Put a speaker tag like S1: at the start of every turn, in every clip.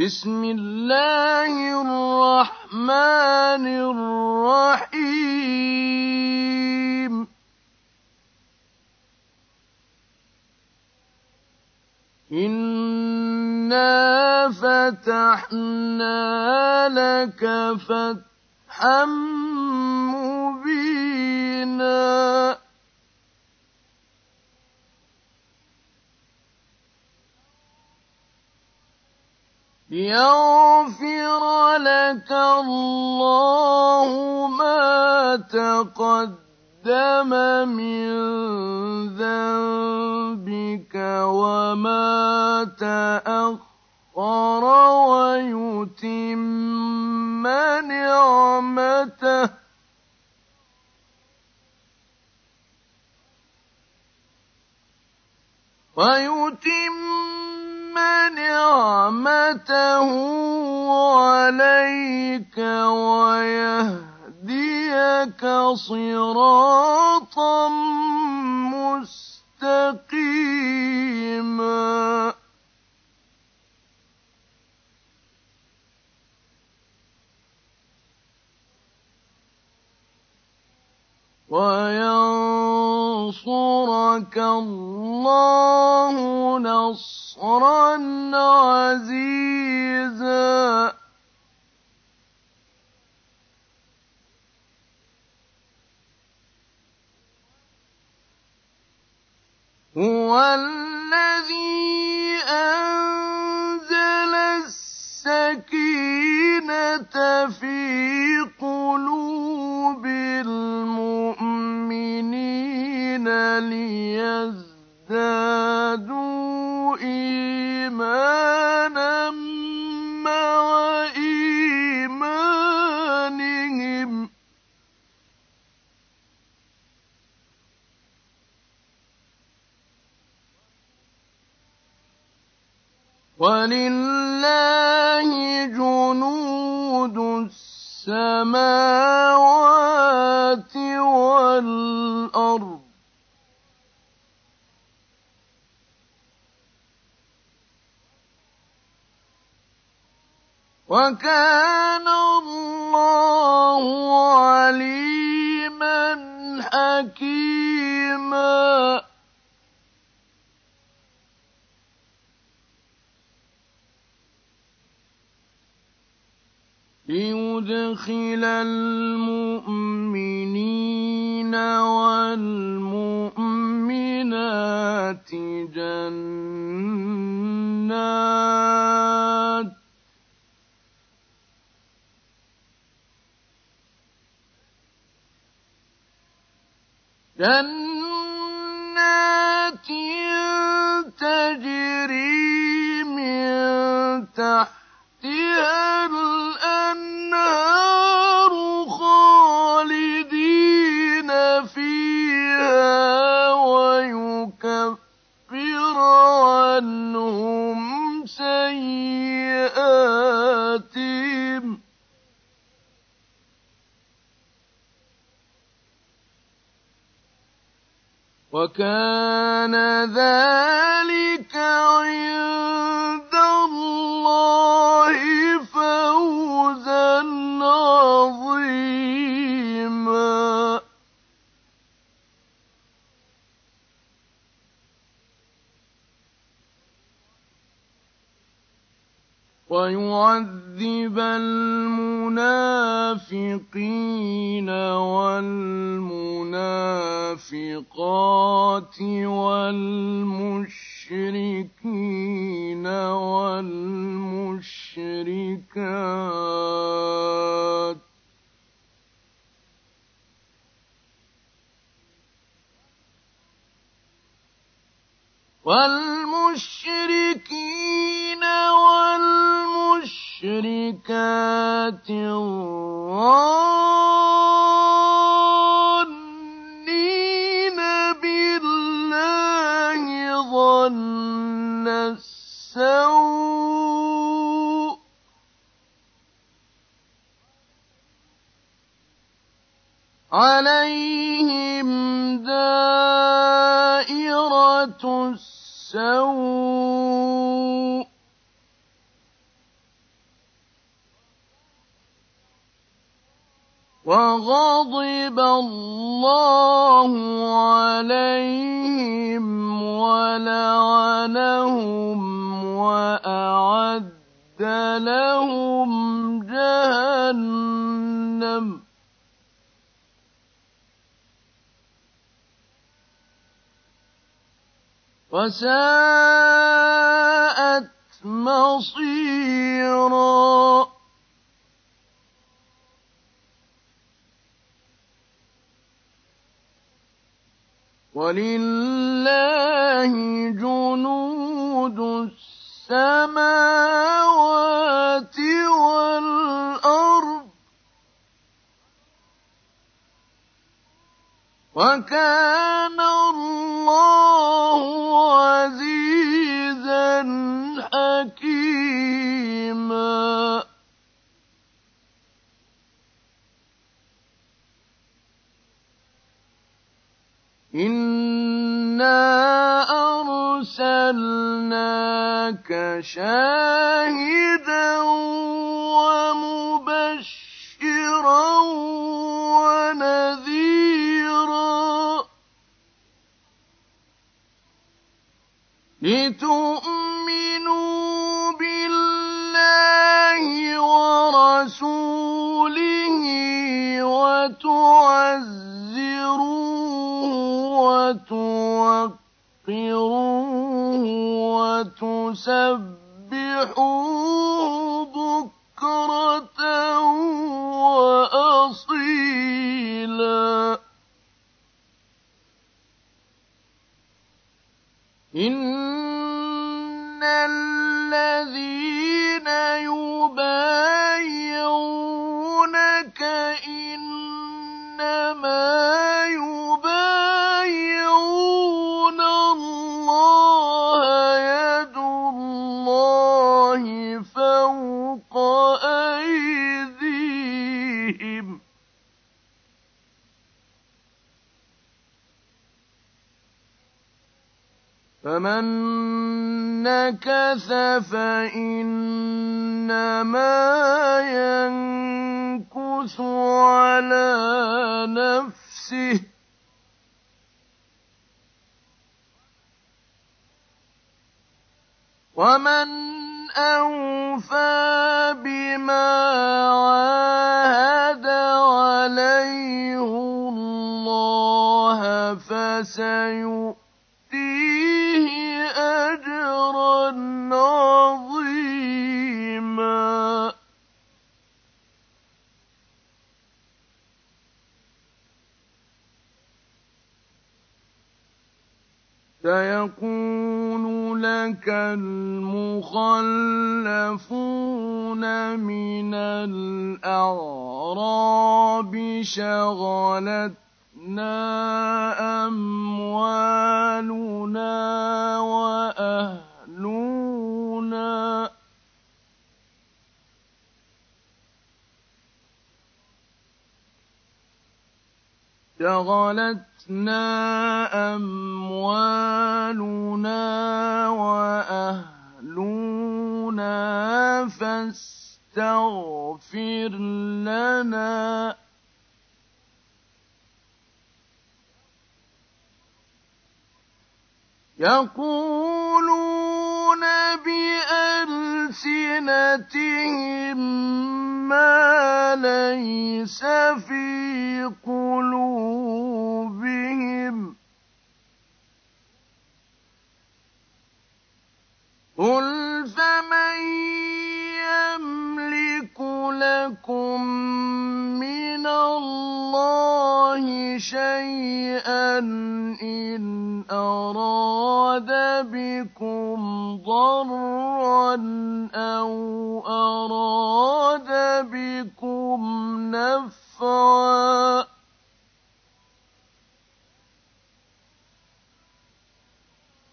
S1: بسم الله الرحمن الرحيم إنا فتحنا لك فتحا مبينا يغفر لك الله ما تقدم من ذنبك وما تأخر ويتم نعمته ويتم نعمته نعمته عليك ويهديك صراطا مستقيما وينصر ينصرك الله نصرا عزيزا هو الذي أنزل السكينة في قلوب المؤمنين ليزدادوا إيمانا مع إيمانهم ولله وكان الله عليما حكيما ليدخل المؤمنين والمؤمنات جنات جنات تجري من تحتها وكان ذلك عند ويعذب المنافقين والمنافقات والمشركين والمشركات والمشركين والمشركات المشركات الظنين بالله ظن السوء عليهم دائرة السوء وغضب الله عليهم ولعنهم وأعد لهم جهنم وساءت مصيراً وَلِلَّهِ جُنُودُ السَّمَاوَاتِ وَالْأَرْضِ ۚ وَكَانَ اللَّهُ عَزِيزًا حَكِيمًا جعلناك شاهدا وتسبحوه بكرة وأصيلا إن الذين يبايعونك إن على نفسه ومن أوفى بما عاهد عليه الله فسيؤمن سيقول لك المخلفون من الأعراب شغلتنا أموالنا وأهلنا شغلتنا تُفْنَىٰ أَمْوَالُنَا وأهلنا فَاسْتَغْفِرْ لَنَا يَقُولُونَ بِأَلْسِنَتِهِم مَّا لَيْسَ فِي قُلُوبِهِمْ قل فمن يملك لكم من الله شيئا إن أراد بكم ضرا أو أراد بكم نفعا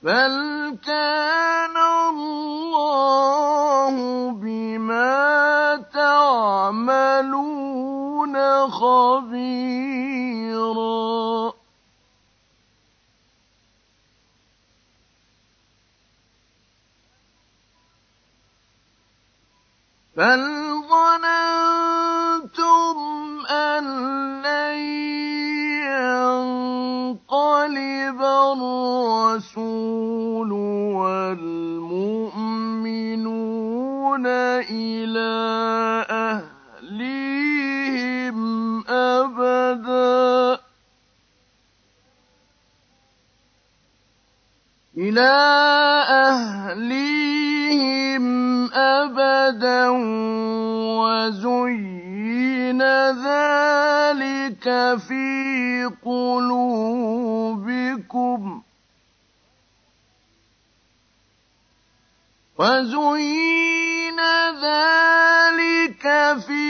S1: بَلْ كَانَ اللَّهُ بِمَا تَعْمَلُونَ خَبِيرًا بَلْ ظَنَنتُمْ إِلَىٰ أَهْلِيهِمْ أَبَدًا إِلَىٰ أَهْلِيهِمْ أَبَدًا وَزُيِّنَ ذَٰلِكَ فِي قُلُوبِكُمْ وَزُيِّنَ ذلك في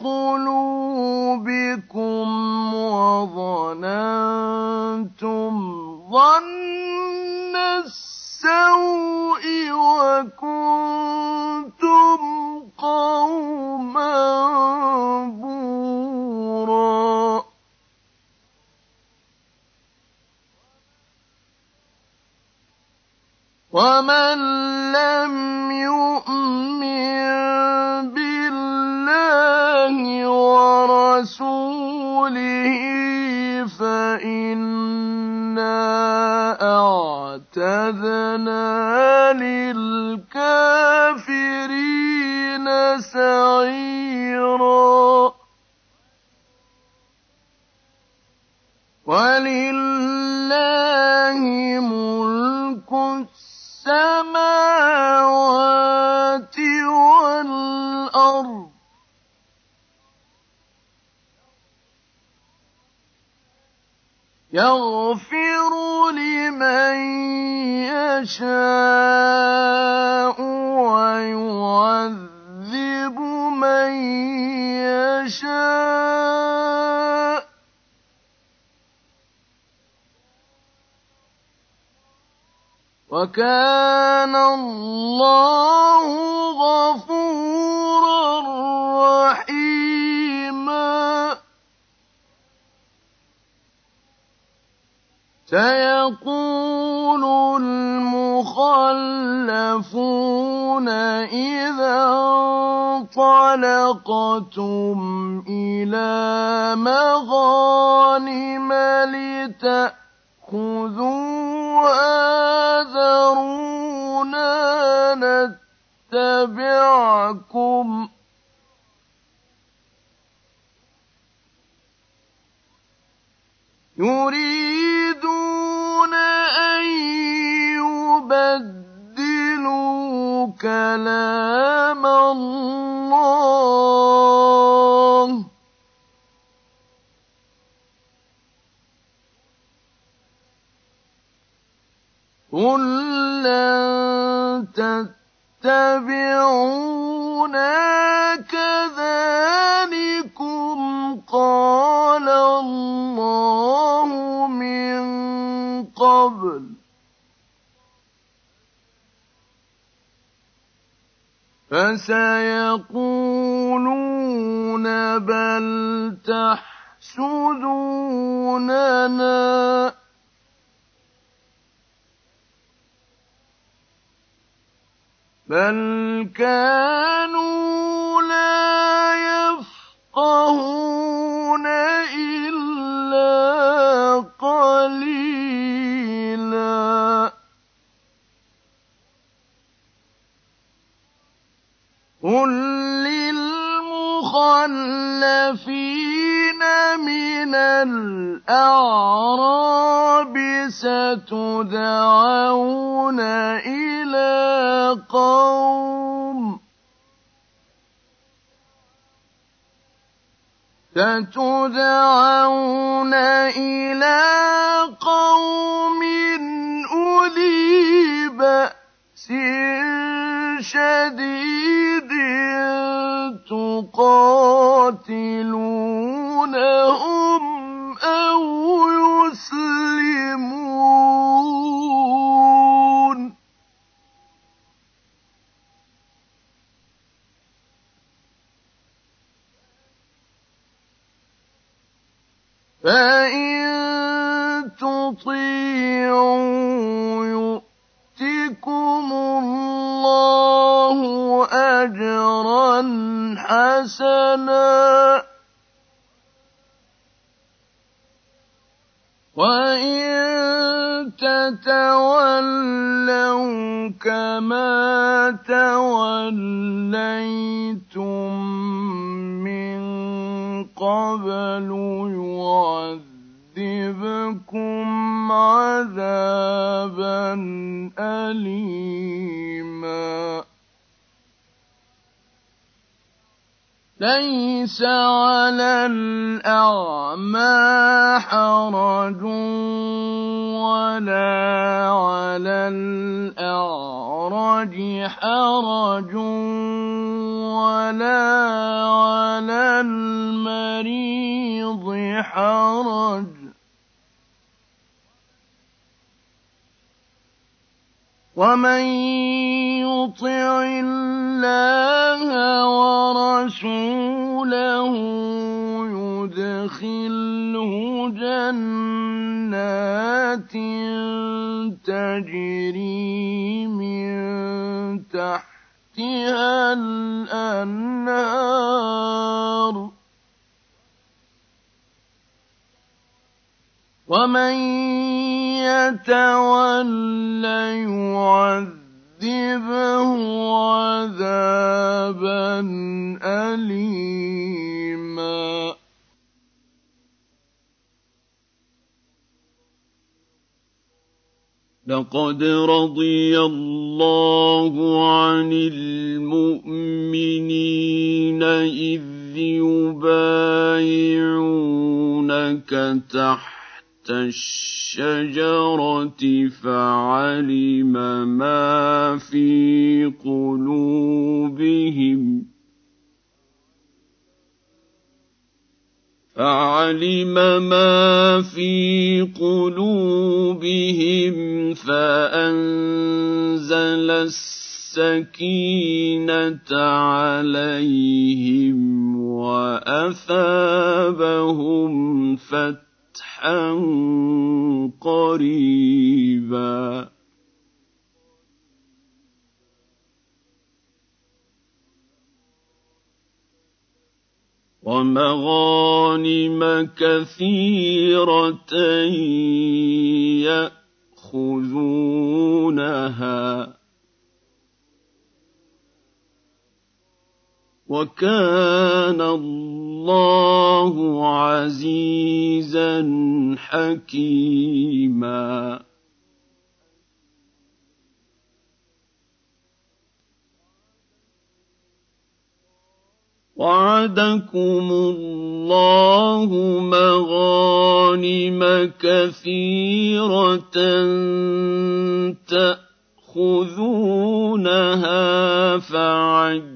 S1: قلوبكم وظننتم ظن السوء وكنتم قوما بورا ومن مَن يَشَاءُ وَكَانَ اللَّهُ غَفُورًا رَّحِيمًا سَيَقُولُ المخلفون إذا انطلقتم إلى مغانم لتأخذوها ذرونا نتبعكم يريدون أن يبدلوا كلام الله قل لن تتبعونا كذلكم قال الله فسيقولون بل تحسدوننا بل كانوا لا يفقهون إلا قليلا قل للمخلفين من الأعراب ستدعون إلى قوم ستدعون إلى قوم أولي بأس شديد تقاتلونهم أو يسلمون فإن تطيعوا يؤتكم الله أجرا حسنا وإن تتولوا كما توليتم من قبل يعذبكم عذابا أليما ليس على الأعمى حرج ولا على الأعرج حرج ولا على المريض حرج ومن يطع الله ورسوله يدخله جنات تجري من تحتها الانهار ومن يتول يعذبه عذابا أليما لقد رضي الله عن المؤمنين إذ يبايعونك تحت الشجرة فعلم ما في قلوبهم فعلم ما في قلوبهم فأنزل السكينة عليهم وأثابهم فت قريبا ومغانم كثيرة يأخذونها وكان الله عزيزا حكيما وعدكم الله مغانم كثيرة تأخذونها فعجل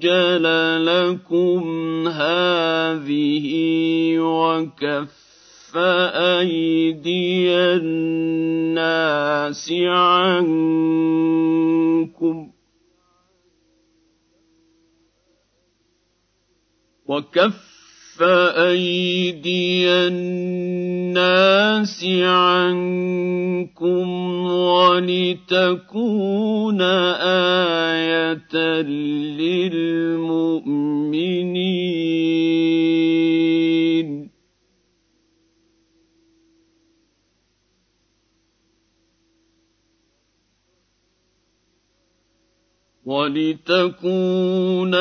S1: سجل لكم هذه وكف أيدي الناس عنكم وكف أيدي الناس عنكم ولتكون آية للمؤمنين ولتكون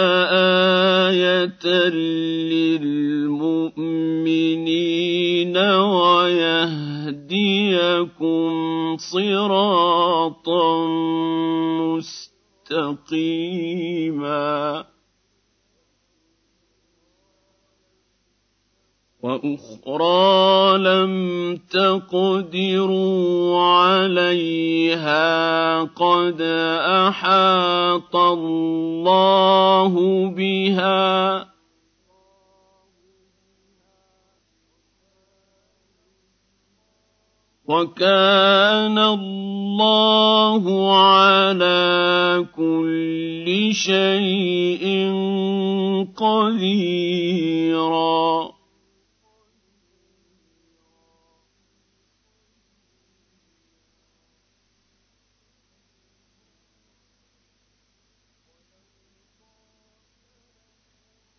S1: آية للمؤمنين ويهديكم صراطا مستقيما واخرى لم تقدروا عليها قد احاط الله بها وكان الله على كل شيء قديرا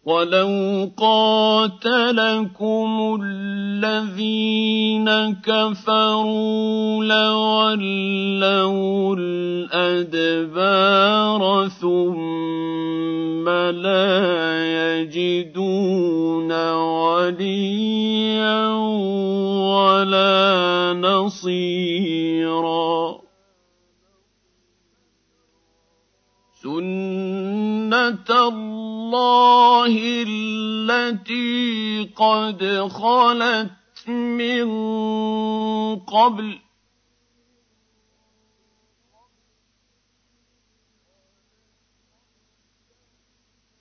S1: ولو قاتلكم الذين كفروا لولوا الادبار ثم لا يجدون وليا ولا نصيرا سنه الله الله التي قد خلت من قبل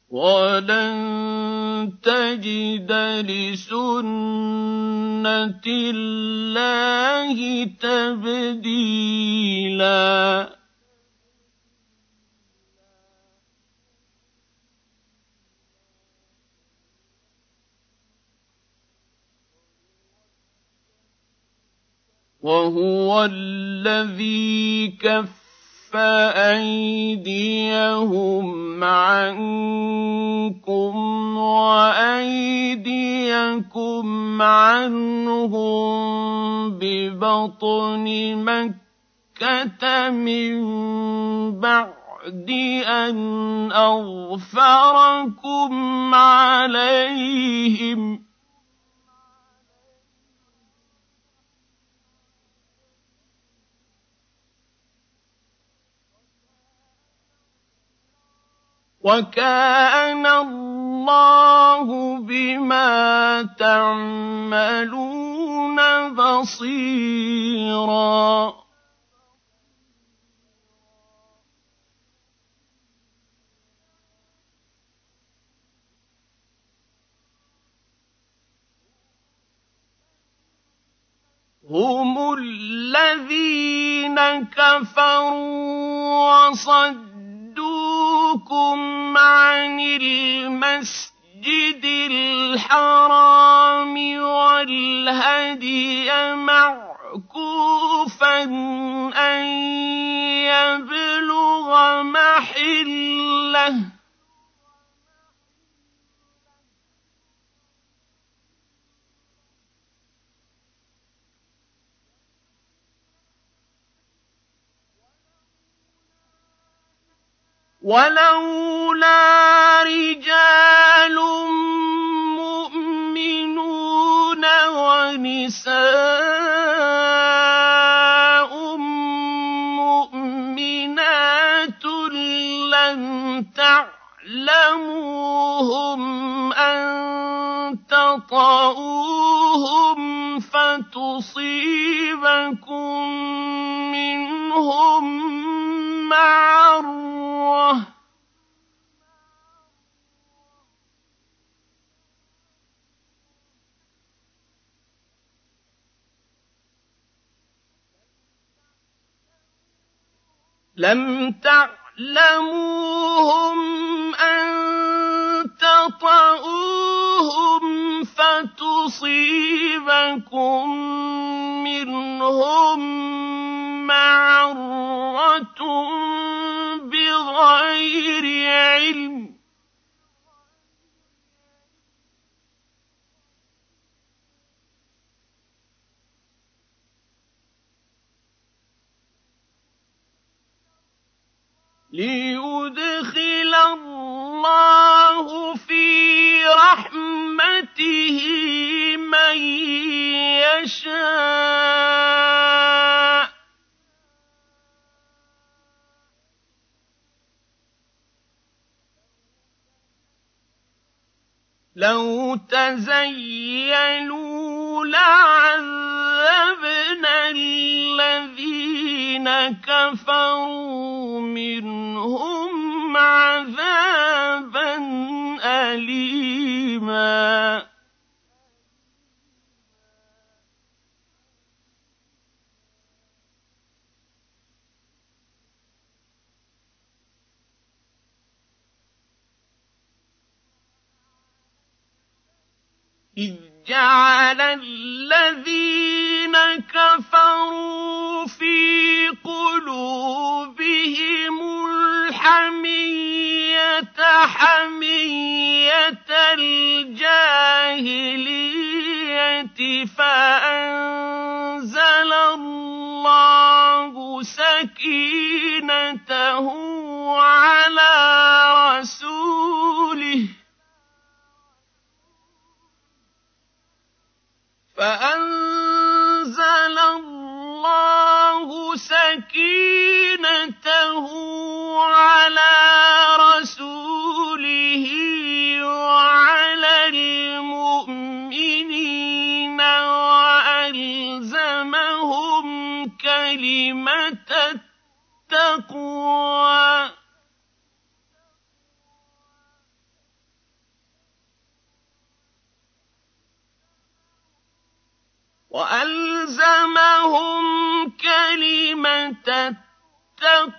S1: ولن تجد لسنه الله تبديلا وهو الذي كف أيديهم عنكم وأيديكم عنهم ببطن مكة من بعد أن أغفركم عليهم وكان الله بما تعملون بصيرا هم الذين كفروا وصدوا نهاكم عن المسجد الحرام والهدي معكوفا أن يبلغ محل ولولا رجال مؤمنون ونساء مؤمنات لم تعلموهم أن تطاوهم فتصيبكم منهم معروه لم تعلموهم أن تطعوهم فتصيبكم منهم معرة بغير علم ليدخل الله في رحمته من يشاء لو تزينوا لعذبنا الذين كفروا منهم عذابا أليما إذ جعل الذين كفروا في قلوبهم الحمية حمية الجاهلية فأ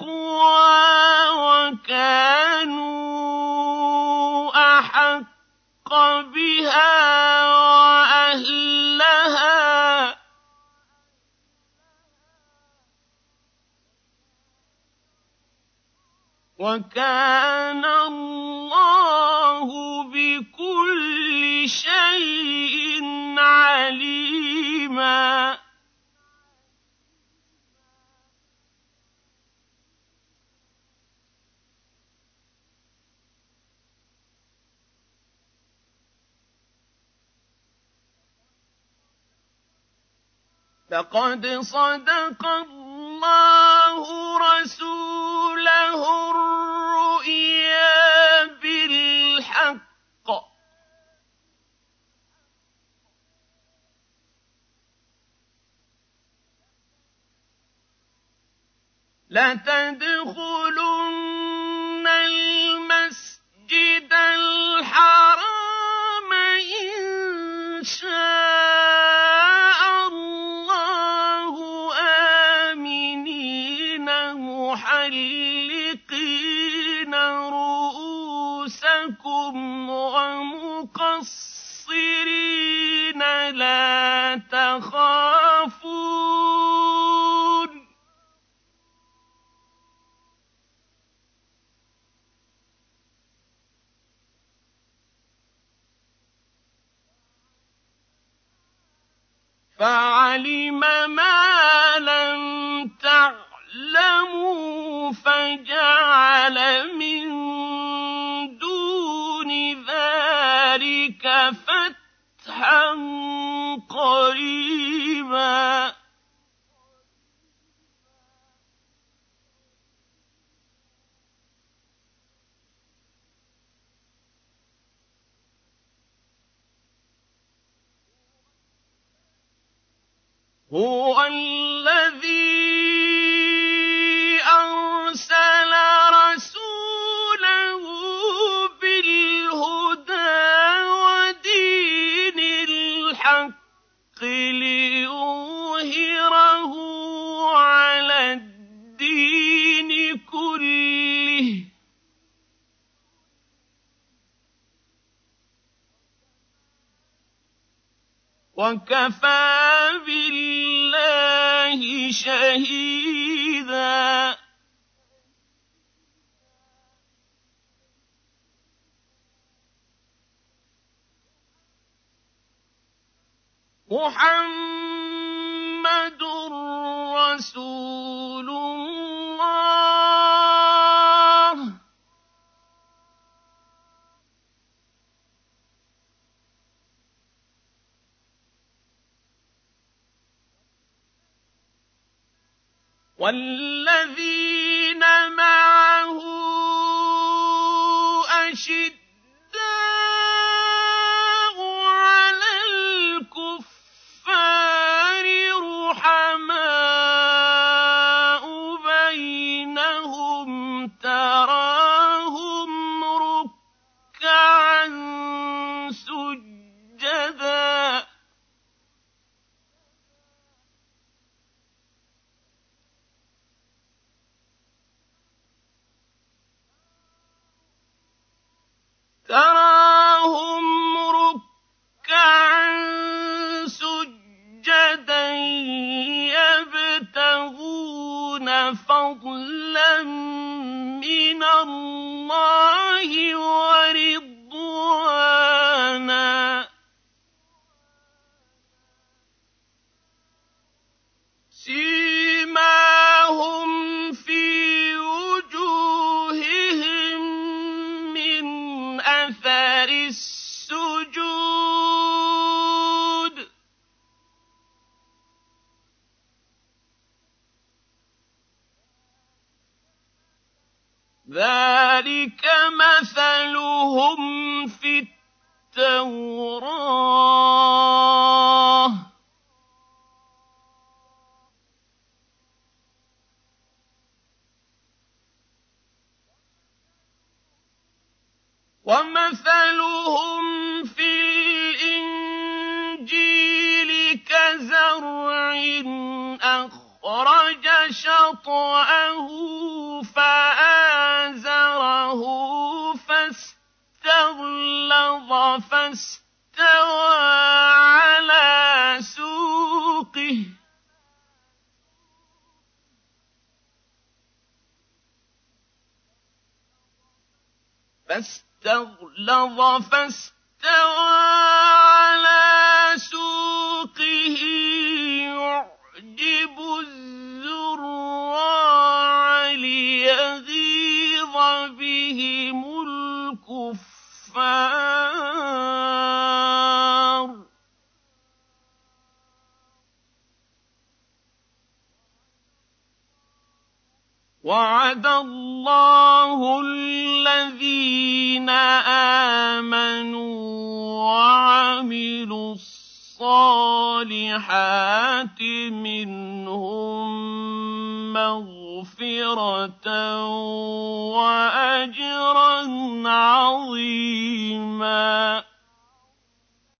S1: وَكَانُوا أَحَقَّ بِهَا وَأَهْلَهَا ۚ وَكَانَ اللَّهُ بِكُلِّ شَيْءٍ لقد صدق الله رسوله الرؤيا بالحق لتدخلن المسجد الحرام إن شاء هو الذي أرسل رسوله بالهدى ودين الحق ليظهره على الدين كله وكفى الله والذي استغلظ فاستوى على سوقه يعجب الزراع ليغيظ بهم الكفار وعد الله الَّذِينَ آمَنُوا وَعَمِلُوا الصَّالِحَاتِ مِنْهُم مَّغْفِرَةً وَأَجْرًا عَظِيمًا